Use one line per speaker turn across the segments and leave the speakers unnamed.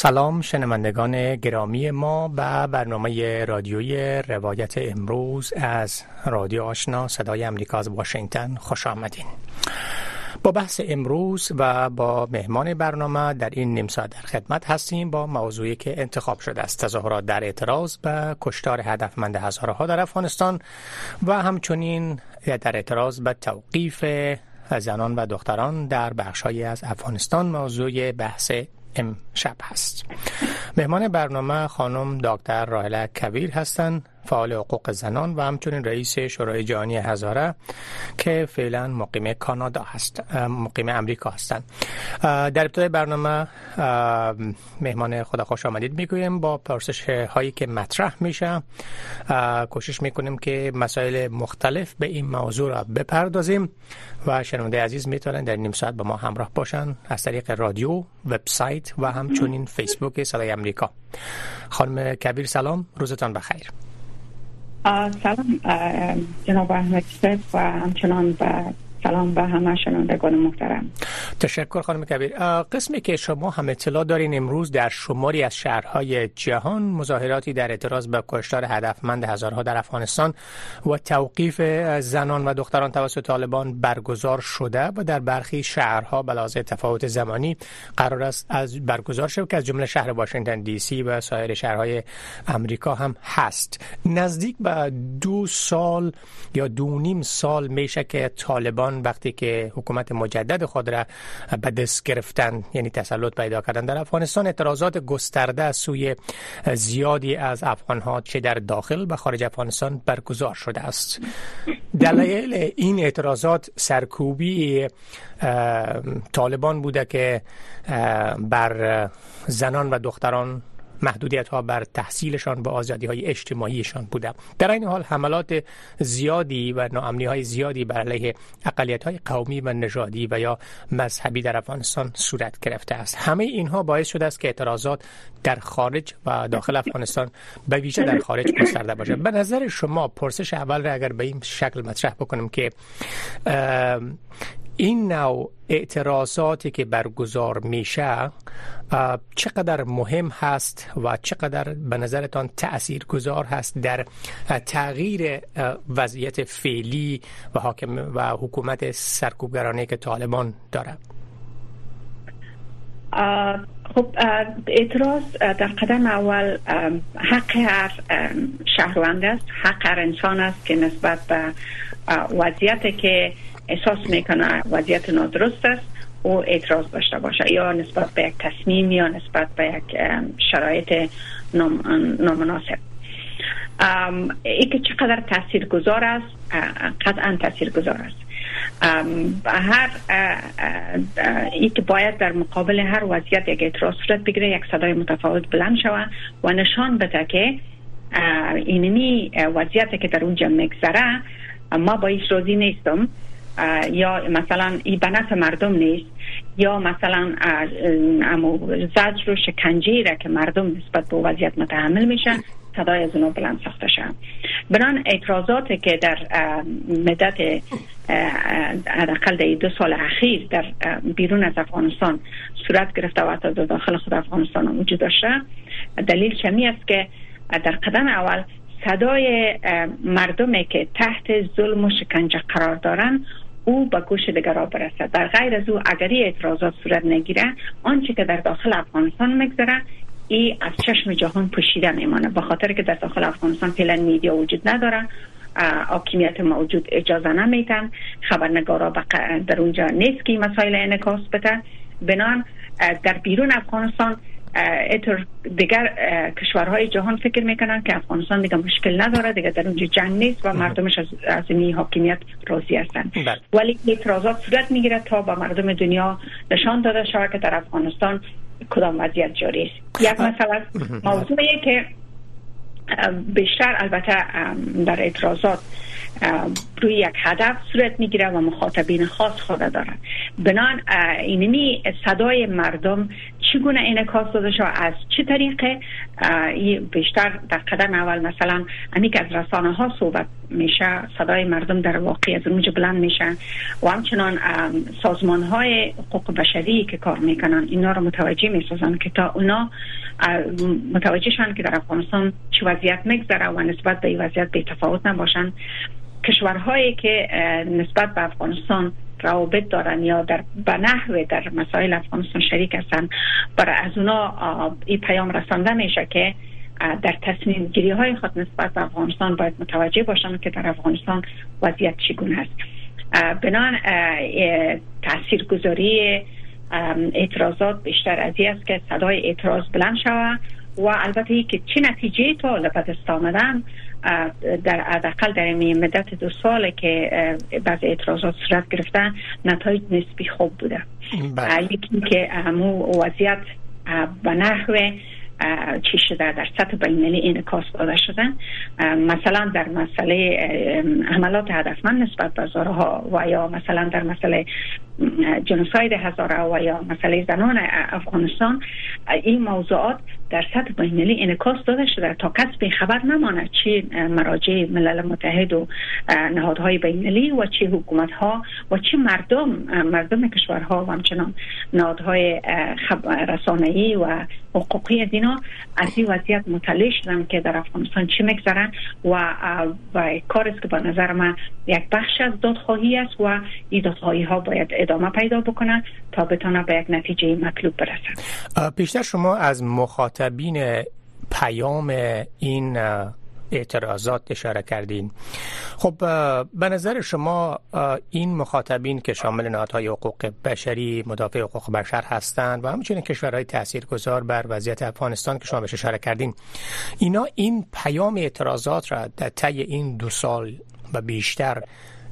سلام شنوندگان گرامی ما به برنامه رادیوی روایت امروز از رادیو آشنا صدای امریکا از واشنگتن خوش آمدین. با بحث امروز و با مهمان برنامه در این نیم ساعت در خدمت هستیم با موضوعی که انتخاب شده است تظاهرات در اعتراض به کشتار هدفمند هزارها در افغانستان و همچنین در اعتراض به توقیف زنان و دختران در بخشهایی از افغانستان. موضوع بحث امشب هست. مهمان برنامه خانم دکتر راهله کبیر هستند. فعال حقوق زنان و همچنین رئیس شورای جهانی هزاره که فعلا مقیم کانادا هست مقیم امریکا هستند. در ابتدای برنامه مهمان خدا خوش آمدید می‌گویم. با پرسش هایی که مطرح میشه کوشش می‌کنیم که مسائل مختلف به این موضوع را بپردازیم و شنونده عزیز می‌تونن در نیم ساعت با ما همراه باشن از طریق رادیو وبسایت و همچنین فیسبوک صدای امریکا. خانم کبیر سلام روزتان بخیر.
سلام جناب احمد و همچنان به سلام به همه شنوندگان محترم.
تشکر خانم کبیر. قسمی که شما هم اطلاع دارین امروز در شماری از شهرهای جهان مظاهراتی در اعتراض به کشتار هدفمند هزارها در افغانستان و توقیف زنان و دختران توسط طالبان برگزار شده و در برخی شهرها به تفاوت زمانی قرار است از برگزار شود که از جمله شهر واشنگتن دی سی و سایر شهرهای امریکا هم هست. نزدیک به دو سال یا دو نیم سال میشه که طالبان وقتی که حکومت مجدد خود را به دست گرفتن یعنی تسلط پیدا کردن. در افغانستان اعتراضات گسترده از سوی زیادی از افغان ها چه در داخل و خارج افغانستان برگزار شده است. دلایل این اعتراضات سرکوبی طالبان بوده که بر زنان و دختران محدودیت ها بر تحصیلشان و آزادی های اجتماعیشان بوده. در این حال حملات زیادی و ناامنی های زیادی بر علیه اقلیت های قومی و نژادی و یا مذهبی در افغانستان صورت گرفته است. همه اینها باعث شده است که اعتراضات در خارج و داخل افغانستان به ویژه در خارج گسترده باشه به نظر شما پرسش اول را اگر به این شکل مطرح بکنم که این نوع اعتراضاتی که برگزار میشه چقدر مهم هست و چقدر به نظرتان تأثیر گذار هست در تغییر وضعیت فعلی و حاکم و حکومت سرکوبگرانه که طالبان داره
خب اعتراض در قدم اول حق هر شهروند است حق هر انسان است که نسبت به وضعیت که احساس می‌کنه وضعیت نادرست است او اعتراض داشته باشه. یا نسبت به یک تصمیم یا نسبت به یک شرایط نامناسب. ای که چقدر تاثیر گذار است قطعا تاثیر گذار است هر ای که باید در مقابل هر وضعیت یک اعتراض صورت بگیره یک صدای متفاوت بلند شود و نشان بده که اینمی وضعیت که در اونجا میگذره ما با ایش راضی نیستم. یا مثلا ای به مردم نیست یا مثلا امو زجر و شکنجه را که مردم نسبت به وضعیت متحمل میشن صدای از اونو بلند ساخته شد بران اعتراضات که در مدت حداقل در دو سال اخیر در بیرون از افغانستان صورت گرفته و در داخل خود افغانستان وجود داشته دلیل چمی است که در قدم اول صدای مردمی که تحت ظلم و شکنجه قرار دارن او به گوش دیگرا برسد. در غیر از او اگری اعتراضات صورت نگیره آنچه که در داخل افغانستان میگذره ای از چشم جهان پوشیده میمانه به خاطر که در داخل افغانستان فعلا میدیا وجود نداره حاکمیت موجود اجازه نمیتن خبرنگارا در اونجا نیست که مسائل انکاس بده بنان در بیرون افغانستان اتر دیگر کشورهای جهان فکر می‌کنن که افغانستان دیگه مشکل نداره دیگه در اونجا جنگ نیست و مردمش از, از این حاکمیت راضی هستن. بله. ولی اعتراضات صورت می‌گیره تا با مردم دنیا نشان داده شود که در افغانستان کدام وضعیت جاری است. یک مثلا موضوعی که بیشتر البته در اعتراضات روی یک هدف صورت می‌گیره و مخاطبین خاص خود داره بنان اینمی صدای مردم چگونه انعکاس داده شد از چه طریقه بیشتر در قدم اول مثلا امی از رسانه ها صحبت میشه صدای مردم در واقع از اونجا بلند میشه و همچنان سازمان های حقوق بشری که کار می‌کنن اینا رو متوجه می‌سازن که تا اونا متوجه شن که در افغانستان چه وضعیت میگذره و نسبت به این وضعیت به تفاوت نباشن. کشورهایی که نسبت به افغانستان روابط دارن یا در به نحوه در مسائل افغانستان شریک هستن. برای از اونا این پیام رسانده میشه که در تصمیم گیری های خود نسبت به افغانستان باید متوجه باشن که در افغانستان وضعیت چگونه است. بنان تاثیرگذاری اعتراضات بیشتر از است که صدای اعتراض بلند شود و البته که چه نتیجه تا دست آمدن در حداقل در این مدت دو سال که بعض اعتراضات صورت گرفتن نتایج نسبی خوب بوده بله. یکی که همو وضعیت به نحوه چی شده در سطح بینالمللی انعکاس داده شدن مثلا در مسئله حملات هدفمند نسبت به زارها و یا مثلا در مسئله جنوساید هزاره و یا مسئله زنان افغانستان این موضوعات در سطح بینالمللی انعکاس داده شده تا کس به خبر نمانه چی مراجع ملل متحد و نهادهای بینالمللی و چی حکومت ها و چی مردم مردم کشورها و همچنان نهادهای رسانه‌ای و حقوقی دینا از این وضعیت مطلع شدن که در افغانستان چی میگذرن و و کار که با نظر من یک بخش از دادخواهی است و این دادخواهی ها باید ادامه پیدا بکنن تا بتونه به یک نتیجه مطلوب برسن
بیشتر شما از مخاطبین پیام این اعتراضات اشاره کردین. خب به نظر شما این مخاطبین که شامل نهادهای حقوق بشری مدافع حقوق بشر هستند و همچنین کشورهای تاثیرگذار بر وضعیت افغانستان که شما بهش اشاره کردین اینا این پیام اعتراضات را در طی این دو سال و بیشتر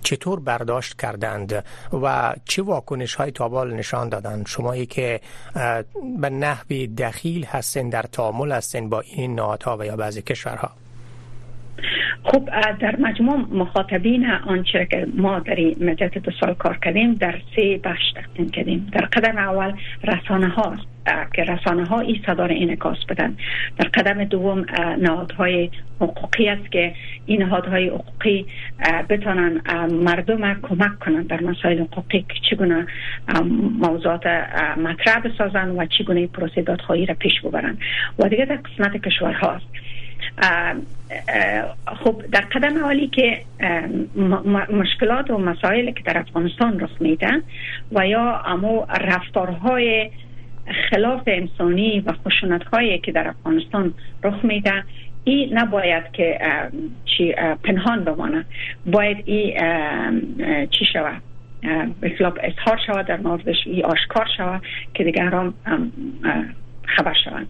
چطور برداشت کردند و چه واکنش های تابال نشان دادند؟ شمایی که به نحوی دخیل هستند در تعامل هستند با این نهادها و یا بعضی کشورها؟
خب در مجموع مخاطبین آنچه که ما در مدت دو سال کار کردیم در سه بخش تقسیم کردیم. در قدم اول رسانه ها که رسانه ها صدا را انعکاس بدن. در قدم دوم نهادهای حقوقی است که این نهادهای حقوقی بتانن مردم کمک کنند در مسائل حقوقی که چگونه موضوعات مطرح بسازن و چگونه پروسه دادخواهی را پیش ببرن. و دیگه در قسمت کشورهاست خب در قدم اولی که مشکلات و مسائل که در افغانستان رخ میدن و یا اما رفتارهای خلاف انسانی و خشونت هایی که در افغانستان رخ میده این نباید که چی پنهان بمانه. باید این چی شود؟ اطلاق اظهار شود در موردش ای آشکار شود که دیگران خبر شوند.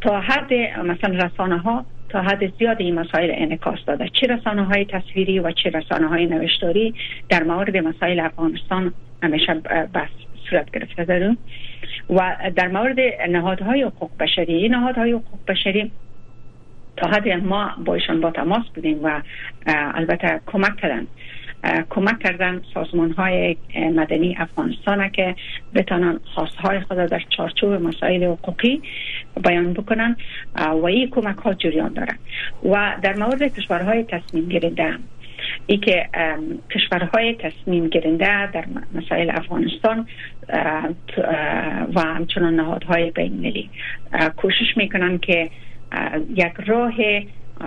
تا حد مثلا رسانه ها تا حد زیاد این مسائل انعکاس داده. چه رسانه های تصویری و چه رسانه های نوشتاری در مورد مسائل افغانستان همیشه بس. صورت گرفته داریم و در مورد نهادهای حقوق بشری نهادهای حقوق بشری تا حدی ما با ایشان با تماس بودیم و البته کمک کردن. کمک کردن سازمان های مدنی افغانستان که بتانن خواستهای خود در چارچوب مسائل حقوقی بیان بکنن و این کمک ها جریان دارن. و در مورد کشورهای تصمیم گیرنده ای که کشورهای تصمیم گیرنده در مسائل افغانستان و همچنان نهادهای بین کوشش می‌کنن که یک راه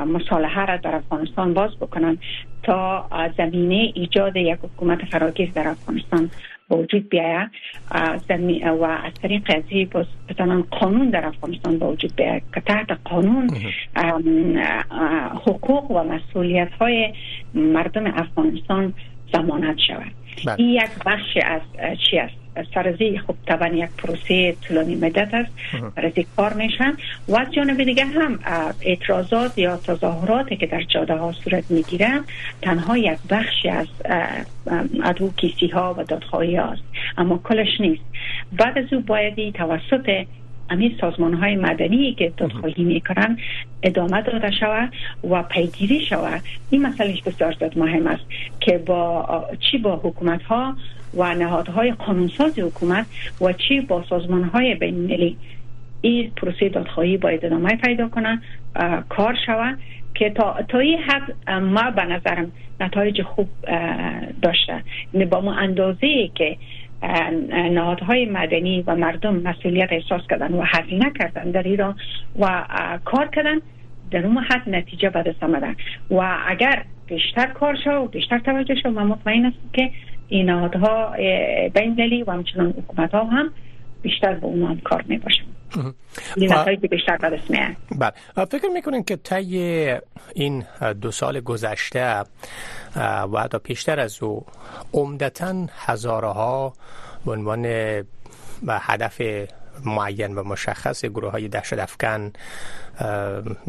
مصالحه را در افغانستان باز بکنن تا زمینه ایجاد یک حکومت فراگیر در افغانستان وجود بیاید و از طریق باز بتانن قانون در افغانستان به وجود بیاید که تحت قانون حقوق و مسئولیت های مردم افغانستان زمانت شود. بله. این یک بخش از چی است؟ سرزی خب طبعا یک پروسه طولانی مدت است برای کار میشن. و از جانب دیگه هم اعتراضات یا تظاهراتی که در جاده ها صورت می‌گیرن تنها یک بخشی از کیسی ها و دادخواهی است اما کلش نیست. بعد از او باید توسط همین سازمان های مدنی که دادخواهی می‌کنن ادامه داده شود و پیگیری شود. این مسئله بسیار زیاد مهم است که با چی با حکومت ها و نهادهای قانونساز حکومت و چی با سازمان های بین این پروسه دادخواهی باید ادامه پیدا کنن کار شود که تا, تا این حد ما به نظرم نتایج خوب داشته. یعنی با ما اندازه که نهادهای مدنی و مردم مسئولیت احساس کردن و هزینه کردن در ایران و کار کردن در اون حد نتیجه به دست و اگر بیشتر کار شد و بیشتر توجه شد و مطمئن است که این نهادها بین و همچنان حکومت ها هم بیشتر به اون هم کار می باشن بیشتر
بله. فکر می‌کنین که طی این دو سال گذشته و حتی پیشتر از او عمدتا هزارها به عنوان و هدف معین و مشخص گروه های دهشت افکن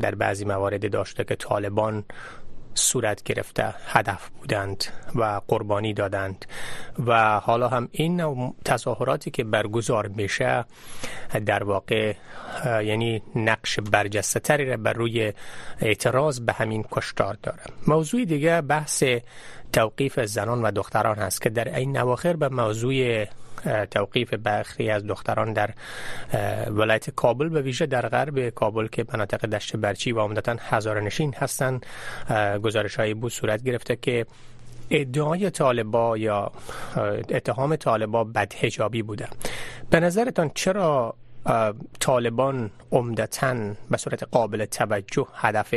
در بعضی موارد داشته که طالبان صورت گرفته هدف بودند و قربانی دادند. و حالا هم این تظاهراتی که برگزار میشه در واقع یعنی نقش برجسته تری را بر روی اعتراض به همین کشتار داره. موضوع دیگه بحث توقیف زنان و دختران هست که در این نواخر به موضوع توقیف برخی از دختران در ولایت کابل به ویژه در غرب کابل که مناطق دشت برچی و عمدتا هزار نشین هستند. گزارش های بود صورت گرفته که ادعای طالبا یا اتهام طالبا بدهجابی بوده. به نظرتان چرا طالبان عمدتا به صورت قابل توجه هدف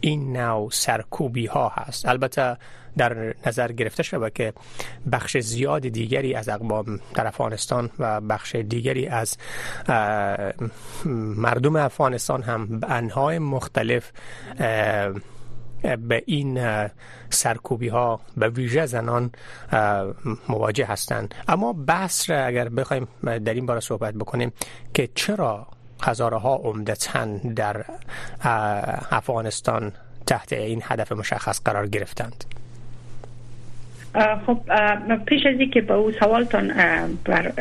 این نوع سرکوبی ها هست. البته در نظر گرفته شود که بخش زیاد دیگری از اقوام در افغانستان و بخش دیگری از مردم افغانستان هم به انهای مختلف به این سرکوبی ها به ویژه زنان مواجه هستند. اما بحث را اگر بخوایم در این باره صحبت بکنیم که چرا هزارها عمدتا در افغانستان تحت این هدف مشخص قرار گرفتند؟
خب پیش از اینکه به او سوالتان بر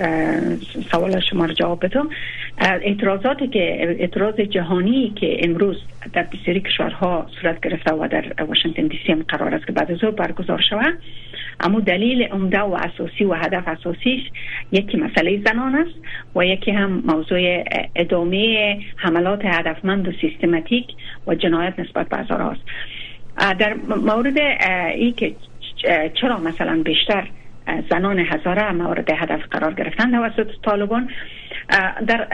سوال شما را جواب بدم اعتراضاتی که اعتراض جهانی که امروز در بسیاری کشورها صورت گرفته و در واشنگتن دی سی هم قرار است که بعد از برگزار شود اما دلیل عمده و اساسی و هدف اساسیش یکی مسئله زنان است و یکی هم موضوع ادامه حملات هدفمند و سیستماتیک و جنایت نسبت به است در مورد ای که چرا مثلا بیشتر زنان هزاره مورد هدف قرار گرفتن توسط طالبان. در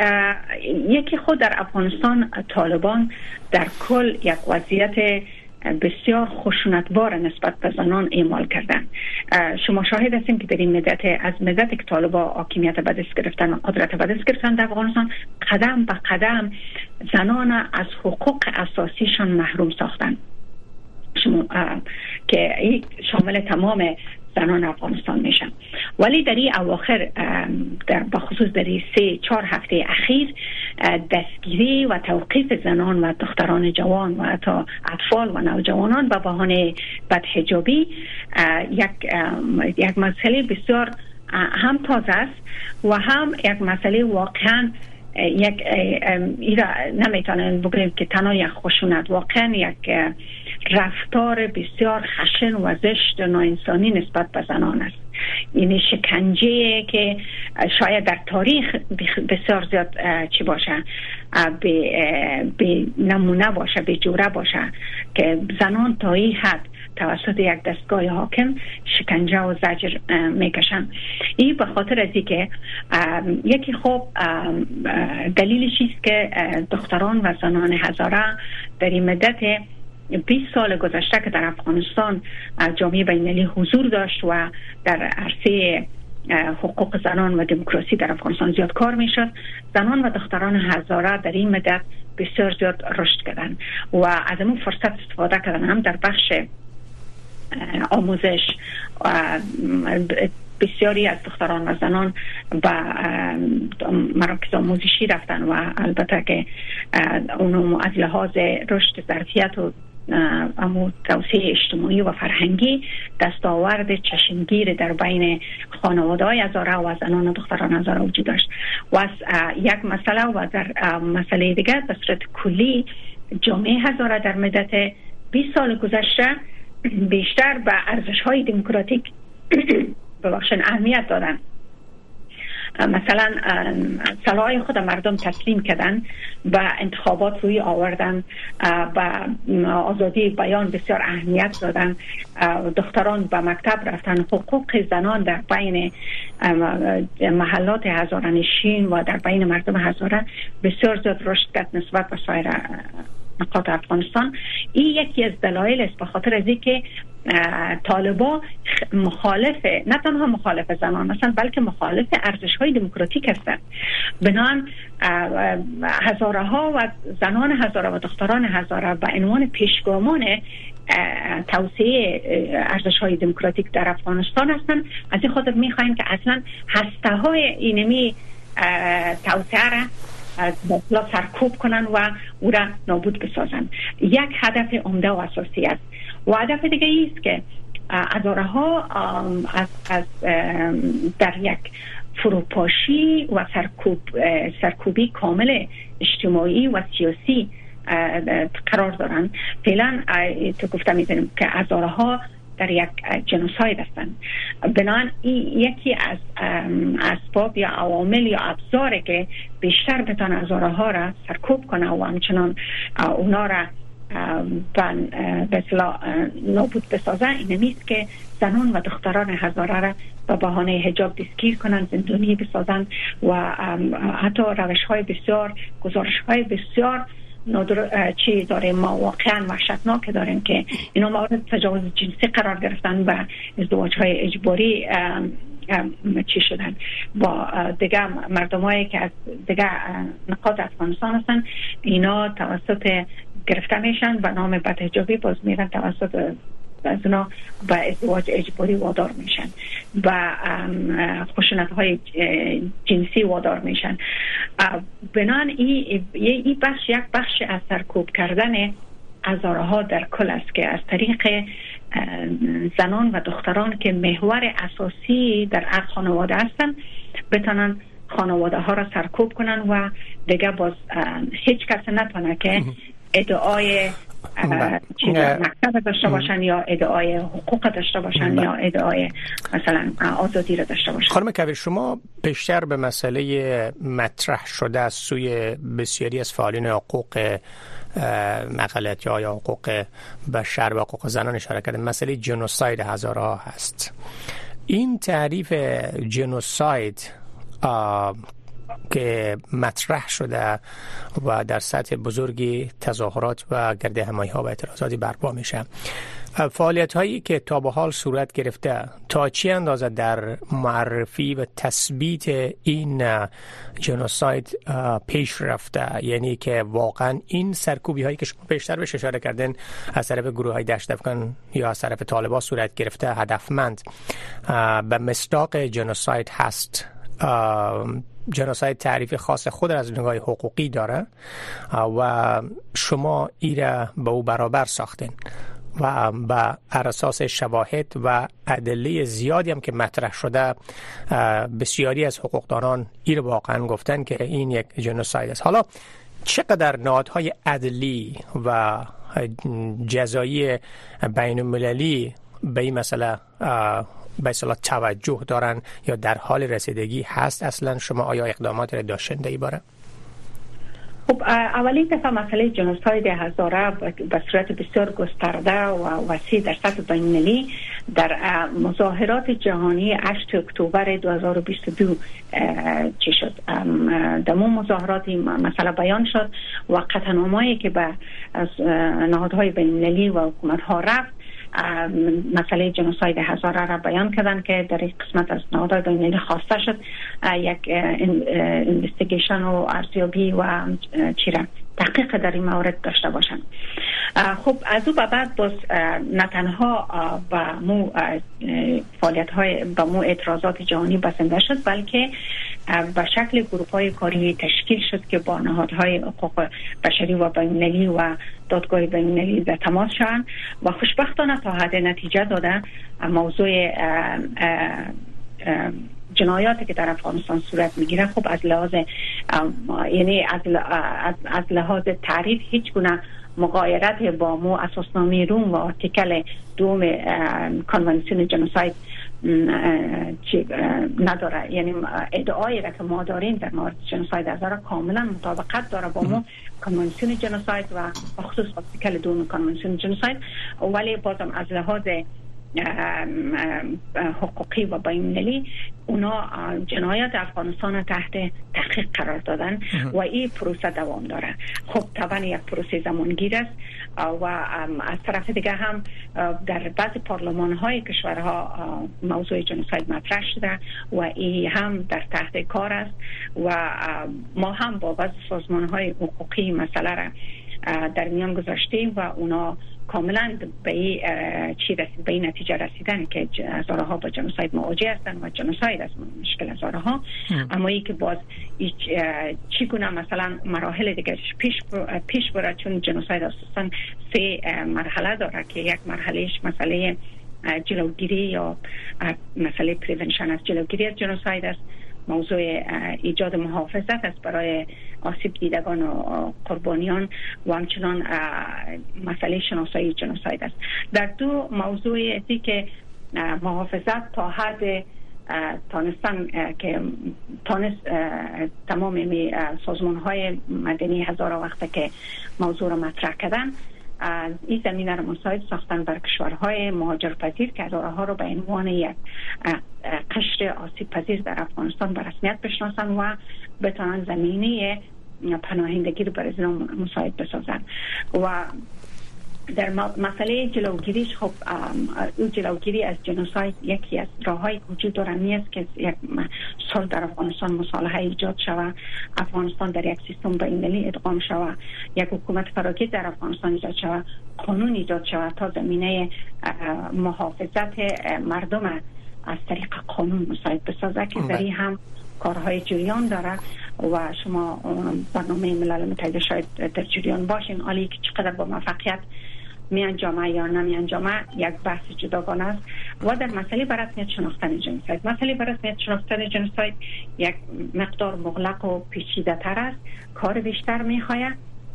یکی خود در افغانستان طالبان در کل یک وضعیت بسیار خشونتبار نسبت به زنان اعمال کردن شما شاهد هستیم که در این مدت از مدت که طالبا حاکمیت به گرفتن و قدرت به دست گرفتن در افغانستان قدم به قدم زنان از حقوق اساسیشان محروم ساختن شما که شامل تمام زنان افغانستان میشن ولی در این اواخر در بخصوص در این سه چهار هفته اخیر دستگیری و توقیف زنان و دختران جوان و حتی اطفال و نوجوانان به بهانه بدحجابی یک یک مسئله بسیار هم تازه است و هم یک مسئله واقعا یک ایرا نمی‌تونن بگویم که تنها یک خشونت واقعا یک رفتار بسیار خشن و زشت و ناانسانی نسبت به زنان است. یعنی شکنجه که شاید در تاریخ بسیار زیاد چی باشه؟ به نمونه باشه به جوره باشه که زنان تا این حد توسط یک دستگاه حاکم شکنجه و زجر می‌کشن این به خاطر از که یکی خوب دلیلش است که دختران و زنان هزاره در این مدت 20 سال گذشته که در افغانستان جامعه بینالی حضور داشت و در عرصه حقوق زنان و دموکراسی در افغانستان زیاد کار می‌شد. زنان و دختران هزاره در این مدت بسیار زیاد رشد کردن و از این فرصت استفاده کردن هم در بخش آموزش بسیاری از دختران و زنان به مراکز آموزشی رفتن و البته که اونو از لحاظ رشد ظرفیت و امو توسعه اجتماعی و فرهنگی دستاورد چشمگیر در بین خانواده های هزاره و زنان و دختران هزاره وجود داشت. و از یک مسئله و در مسئله دیگر به صورت کلی جامعه هزاره در مدت 20 سال گذشته بیشتر به ارزش های دموکراتیک ببخشن اهمیت دادن. مثلا سلاح خود مردم تسلیم کردن و انتخابات روی آوردن و آزادی بیان بسیار اهمیت دادن. دختران به مکتب رفتن. حقوق زنان در بین محلات هزارنشین و در بین مردم هزاره بسیار زیاد رشد کرد نسبت به سایر نقاط افغانستان. این یکی از دلایل است به خاطر از اینکه طالبا مخالف نه تنها مخالف زنان هستند بلکه مخالف ارزش های دموکراتیک هستند. بنان هزاره ها و زنان هزاره و دختران هزاره به عنوان پیشگامان توسعه ارزش های دموکراتیک در افغانستان هستند. از این خاطر می‌خواهیم که اصلا هسته های اینمی توسعه را باطلا سرکوب کنن و او را نابود بسازن. یک هدف عمده و اساسی است. و هدف دیگه است که اداره ها از, از در یک فروپاشی و سرکوب سرکوبی کامل اجتماعی و سیاسی قرار دارن. فعلا تو گفته می‌تونیم که اداره ها در یک جنوساید هستند بنان یکی از اسباب یا عوامل یا ابزاره که بیشتر بتان ازاره ها را سرکوب کنه و همچنان اونا را به نابود بسازه این نیست که زنان و دختران هزاره را به بهانه حجاب دستگیر کنند زندونی بسازند و حتی روش های بسیار گزارش های بسیار چی داریم؟ ما واقعا وحشتناک داریم که اینا مورد تجاوز جنسی قرار گرفتن و ازدواج های اجباری چی شدن. با دیگه مردم که از دیگه نقاط افغانستان هستن اینا توسط گرفته میشن و نام بدهجابی باز میرن توسط از اونا به ازدواج اجباری وادار میشن و خشونت های جنسی وادار میشن. بنان این بخش یک بخش از سرکوب کردن ازاره ها در کل است که از طریق زنان و دختران که محور اساسی در هر خانواده هستن بتانن خانواده ها را سرکوب کنن و دیگه باز هیچ کس نتونه که ادعای بله. مکتب داشته باشن یا ادعای حقوق داشته باشن بله. یا ادعای مثلا آزادی را داشته باشن
خانم کبیر شما بیشتر به مسئله مطرح شده از سوی بسیاری از فعالین حقوق مقالت یا حقوق بشر و حقوق زنان اشاره کردن مسئله جنوساید هزارها هست این تعریف جنوساید که مطرح شده و در سطح بزرگی تظاهرات و گرد همایی ها و اعتراضاتی برپا میشه. فعالیت هایی که تا به حال صورت گرفته تا چی اندازه در معرفی و تثبیت این جنوساید پیش رفته؟ یعنی که واقعا این سرکوبی هایی که شما بیشتر بهش اشاره کردن از طرف گروه های دشت افغان یا از طرف طالبا صورت گرفته هدفمند به مصداق جنوساید هست. جناساید تعریف خاص خود از نگاه حقوقی داره. و شما ایره به او برابر ساختین. و به اساس شواهد و ادله زیادی هم که مطرح شده بسیاری از حقوقدانان این واقعا گفتن که این یک جنوساید است. حالا چقدر نهادهای عدلی و جزایی بین المللی به این مسئله به اصطلاح توجه دارن یا در حال رسیدگی هست اصلا شما آیا اقدامات را داشتنده ای باره؟
خب اولین دفعه مسئله جنوساید هزاره به صورت بسیار گسترده و وسیع در سطح بین‌المللی در مظاهرات جهانی 8 اکتبر 2022 چی شد در مظاهرات مسئله بیان شد و قطعنامهایی که به نهادهای بین‌المللی و حکومت ها رفت مسئله جنوساید هزاره را بیان کردن که در این قسمت از نهادهای بینالمللی خواسته شد یک اینوستیگیشن و ارزیابی و چیره تحقیق در این مورد داشته باشند. خب از او بعد باز نه تنها با مو فعالیت های با مو اعتراضات جهانی بسنده شد بلکه به شکل گروپ های کاری تشکیل شد که با نهادهای حقوق بشری و بینالمللی و دادگاه بینالمللی در تماس شدن و خوشبختانه تا حد نتیجه داده موضوع جنایاتی که در افغانستان صورت می‌گیره خب از لحاظ یعنی از, از لحاظ تعریف هیچ گونه مقایرت با مو اساسنامه روم و آرتیکل دوم کنوانسیون جنوساید نداره. یعنی ادعایی را که ما داریم در مورد جنوساید از کاملا مطابقت داره با مو کنوانسیون جنوساید و خصوص آرتیکل دوم کنوانسیون جنوساید. ولی بازم از لحاظ حقوقی و بین اونا جنایت افغانستان تحت تحقیق قرار دادن و این پروسه دوام داره. خب طبعا یک پروسه زمانگیر است و از طرف دیگه هم در بعض پارلمان های کشورها موضوع جنوساید مطرح شده و این هم در تحت کار است و ما هم با بعض سازمان های حقوقی مسئله را در میان گذاشتیم و اونا کاملا به چی رسید به این نتیجه رسیدن که هزارها با جنوساید مواجه هستند و جنوساید از مشکل هزارها اما ای که باز چگونه مثلا مراحل دیگه پیش پیش بره چون جنوساید اساسا سه مرحله داره که یک مرحلهش مسئله جلوگیری یا مسئله پریونشن از جلوگیری از جنوساید است. موضوع ایجاد محافظت است برای آسیب دیدگان و قربانیان و همچنان مسئله شناسایی جنوساید است. در دو موضوع ازی که محافظت تا حد تانستن که تانست تمام سازمان های مدنی هزار وقت که موضوع را مطرح کردن. این زمینه را مساعد ساختن بر کشورهای مهاجر پذیر که ها رو به عنوان یک قشر آسیب پذیر در افغانستان به رسمیت بشناسن و بتانن زمینه پناهندگی رو برای مساعد بسازن و در مسئله جلوگیریش خب او جلوگیری از جنوساید یکی از راه های وجود داره. است که یک سال در افغانستان مصالحه ایجاد شود. افغانستان در یک سیستم بین‌المللی ادغام شود. یک حکومت فراگیر در افغانستان ایجاد شود. قانون ایجاد شود تا زمینه محافظت مردم از طریق قانون مساعد بسازه که در بله. هم کارهای جریان داره و شما برنامه ملل متحد شاید در جریان باشین. عالی که چقدر با موفقیت می انجامه یا نمی انجامه یک بحث جداگانه است. و در مسئله بر رسمیت شناختن جنسایت. مسئله بر رسمیت شناختن جنسایت یک مقدار مغلق و پیچیده تر است. کار بیشتر می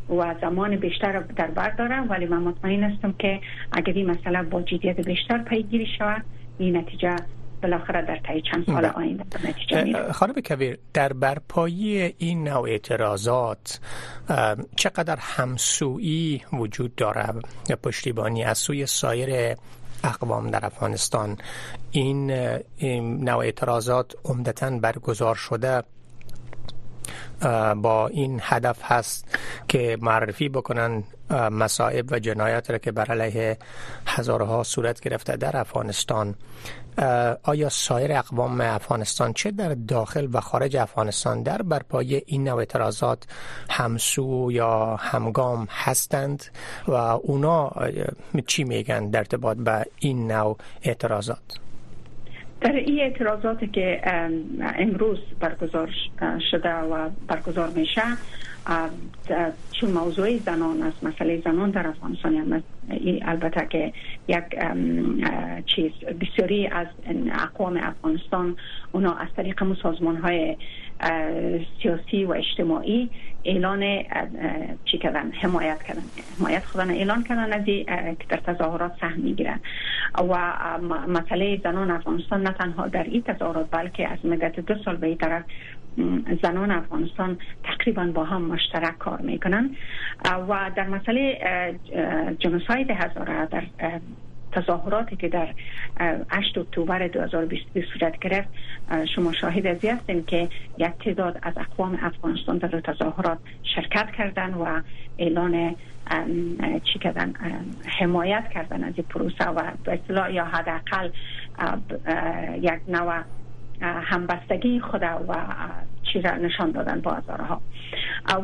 و زمان بیشتر در بر داره ولی من مطمئن هستم که اگر این مسئله با جدیت بیشتر پیگیری شود این نتیجه بالاخره در طی چند سال بله. آینده نتیجه
خانم کبیر در برپایی این نوع اعتراضات چقدر همسویی وجود داره پشتیبانی از سوی سایر اقوام در افغانستان این نوع اعتراضات عمدتا برگزار شده؟ با این هدف هست که معرفی بکنن مصائب و جنایات را که بر علیه هزارها صورت گرفته در افغانستان. آیا سایر اقوام افغانستان چه در داخل و خارج افغانستان در برپای این نوع اعتراضات همسو یا همگام هستند و اونا چی میگن در ارتباط به این نوع اعتراضات؟
در این اعتراضاتی که امروز برگزار شده و برگزار میشه چون موضوع زنان است مسئله زنان در افغانستان البته که یک چیز بسیاری از اقوام افغانستان اونا از طریق سازمان های سیاسی و اجتماعی اعلان چی کردن؟ حمایت کردن. حمایت خودن اعلان کردن از که در تظاهرات سهم می‌گیرن. و مسئله زنان افغانستان نه تنها در این تظاهرات بلکه از مدت دو سال به این طرف زنان افغانستان تقریبا با هم مشترک کار می‌کنن. و در مسئله جنوساید هزاره در تظاهراتی که در 8 اکتبر 2022 صورت گرفت شما شاهد از هستیم که یک تعداد از اقوام افغانستان در تظاهرات شرکت کردن و اعلان چی کردن حمایت کردن از این پروسه و به اصطلاح یا حداقل یک نوع همبستگی خود و چی نشان دادن با هزارها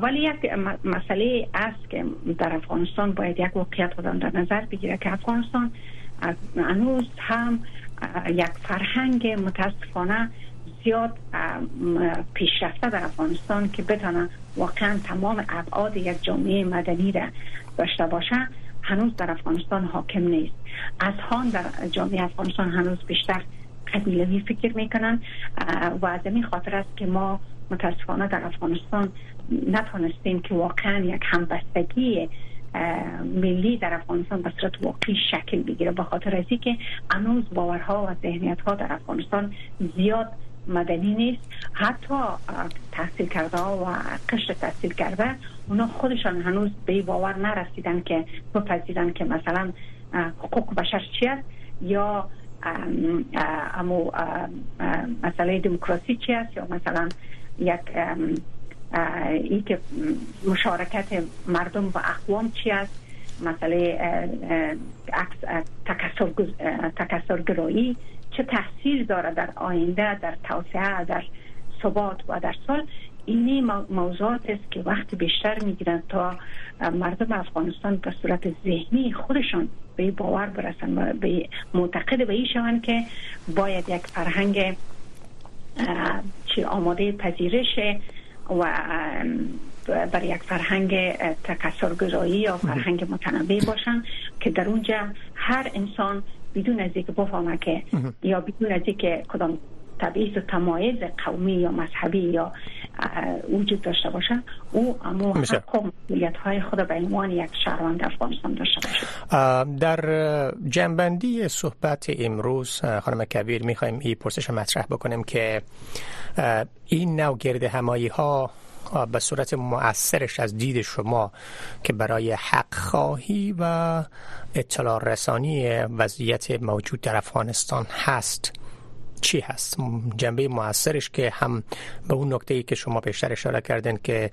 ولی یک مسئله است که در افغانستان باید یک واقعیت خودم در نظر بگیره که افغانستان هنوز هم یک فرهنگ متاسفانه زیاد پیشرفته در افغانستان که بتانه واقعا تمام ابعاد یک جامعه مدنی را داشته باشه هنوز در افغانستان حاکم نیست. از هان در جامعه افغانستان هنوز بیشتر قبیلوی فکر می‌کنن و از این خاطر است که ما متاسفانه در افغانستان نتونستیم که واقعا یک همبستگی ملی در افغانستان به صورت واقعی شکل بگیره. به خاطر از که هنوز باورها و ذهنیت ها در افغانستان زیاد مدنی نیست. حتی تحصیل کرده و قشر تحصیل کرده اونا خودشان هنوز به باور نرسیدن که بپذیرن که مثلا حقوق بشر چی است یا امو مسئله دموکراسی چی است یا مثلا یک ای که مشارکت مردم و اقوام چی است؟ مسئله تکسرگرایی چه تاثیر داره در آینده در توسعه در ثبات و در سال؟ اینی موضوعات است که وقت بیشتر می‌گیرن تا مردم افغانستان به صورت ذهنی خودشان به باور برسن و به معتقد به این شوند که باید یک فرهنگ چی آماده پذیرش و بر یک فرهنگ تکسرگرایی یا فرهنگ متنوع باشن که در اونجا هر انسان بدون از اینکه بفهمه که یا بدون از اینکه کدام تبعیض و تمایز قومی یا مذهبی یا وجود داشته باشه او امو حق و مسئولیت های خود به عنوان یک شهروند افغانستان داشته باشه.
در جنبندی صحبت امروز خانم کبیر می‌خوایم این پرسش مطرح بکنیم که این نوع گرد همایی ها به صورت مؤثرش از دید شما که برای حق خواهی و اطلاع رسانی وضعیت موجود در افغانستان هست چی هست؟ جنبه موثرش که هم به اون نکته ای که شما پیشتر اشاره کردن که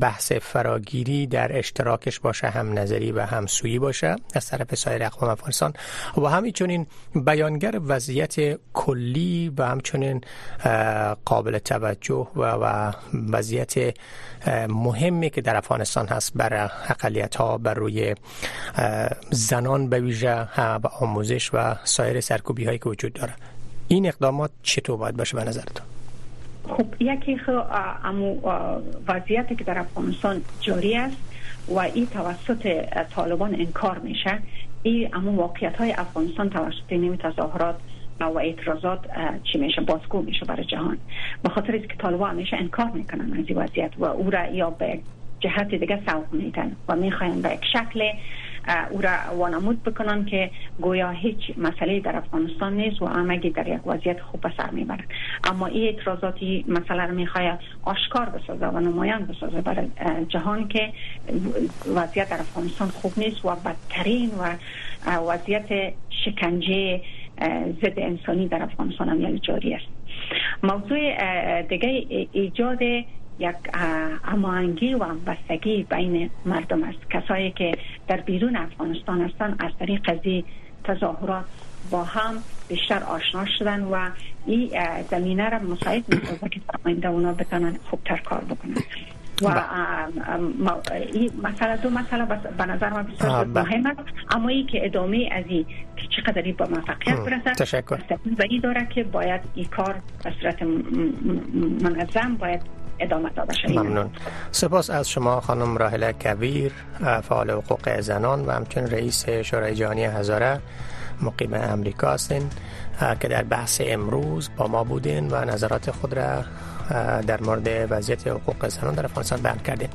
بحث فراگیری در اشتراکش باشه هم نظری و هم سویی باشه از طرف سایر اقوام افغانستان و همینچنین بیانگر وضعیت کلی و همچنین قابل توجه و, و وضعیت مهمی که در افغانستان هست بر اقلیت ها بر روی زنان به ویژه و آموزش و سایر سرکوبی هایی که وجود داره. این اقدامات چطور باید باشه به نظرتون؟
خب یکی امو وضعیتی که در افغانستان جاری است و این توسط طالبان انکار میشه این امو واقعیت های افغانستان توسط نیمی تظاهرات و اعتراضات چی میشه بازگو میشه برای جهان. به خاطر که طالبان همیشه انکار می‌کنن از این وضعیت و او را یا به جهت دیگه سوق میدن و می‌خواین به یک شکل او را وانمود بکنن که گویا هیچ مسئله در افغانستان نیست و همگی در یک وضعیت خوب به سر می‌برن اما این اعتراضاتی مسئله را می‌خواه آشکار بسازه و نمایان بسازه برای جهان که وضعیت در افغانستان خوب نیست و بدترین و وضعیت شکنجه ضد انسانی در افغانستان هم یعنی جاری است. موضوع دیگه ایجاد یک هماهنگی و همبستگی بین مردم است. کسایی که در بیرون افغانستان هستند از طریق قضیه تظاهرات با هم بیشتر آشنا شدن و این زمینه را مساعد می‌سازه که آینده اونا بتونن خوبتر کار بکنن. و این مسئله دو مسئله به نظر من بسیار مهم است. اما ای که ادامه از این که چقدر با موفقیت برسد
تشکر.
و این داره که باید این کار به صورت منظم باید ادامه داده
ممنون. سپاس از شما خانم راهله کبیر فعال حقوق زنان و همچنین رئیس شورای جهانی هزاره مقیم امریکا هستین که در بحث امروز با ما بودین و نظرات خود را در مورد وضعیت حقوق زنان در افغانستان بیان کردین.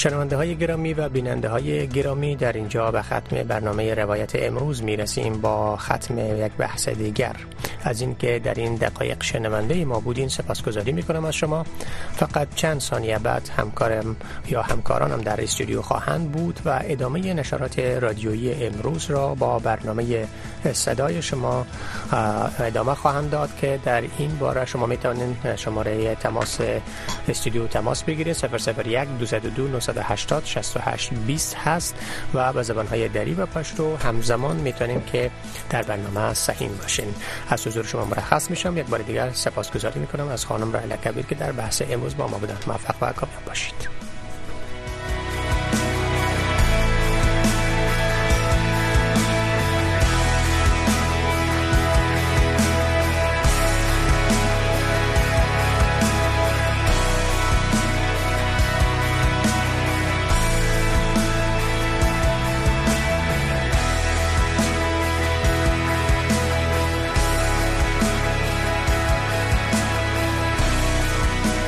شنونده های گرامی و بیننده های گرامی در اینجا به ختم برنامه روایت امروز می رسیم با ختم یک بحث دیگر. از اینکه در این دقایق شنونده ما بودین سپاسگزاری می کنم از شما. فقط چند ثانیه بعد همکارم یا همکارانم در استودیو خواهند بود و ادامه نشرات رادیویی امروز را با برنامه صدای شما ادامه خواهند داد که در این باره شما می توانید شماره تماس استودیو تماس بگیرید. 001 202 980 68 20 هست و به زبان های دری و پشتو همزمان می‌تونیم که در برنامه سهیم باشین. از حضور شما مرخص میشم. یک بار دیگر سپاسگزاری می‌کنم از خانم رایلا کبیر که در بحث امروز با ما بودن موفق و کامیاب باشید.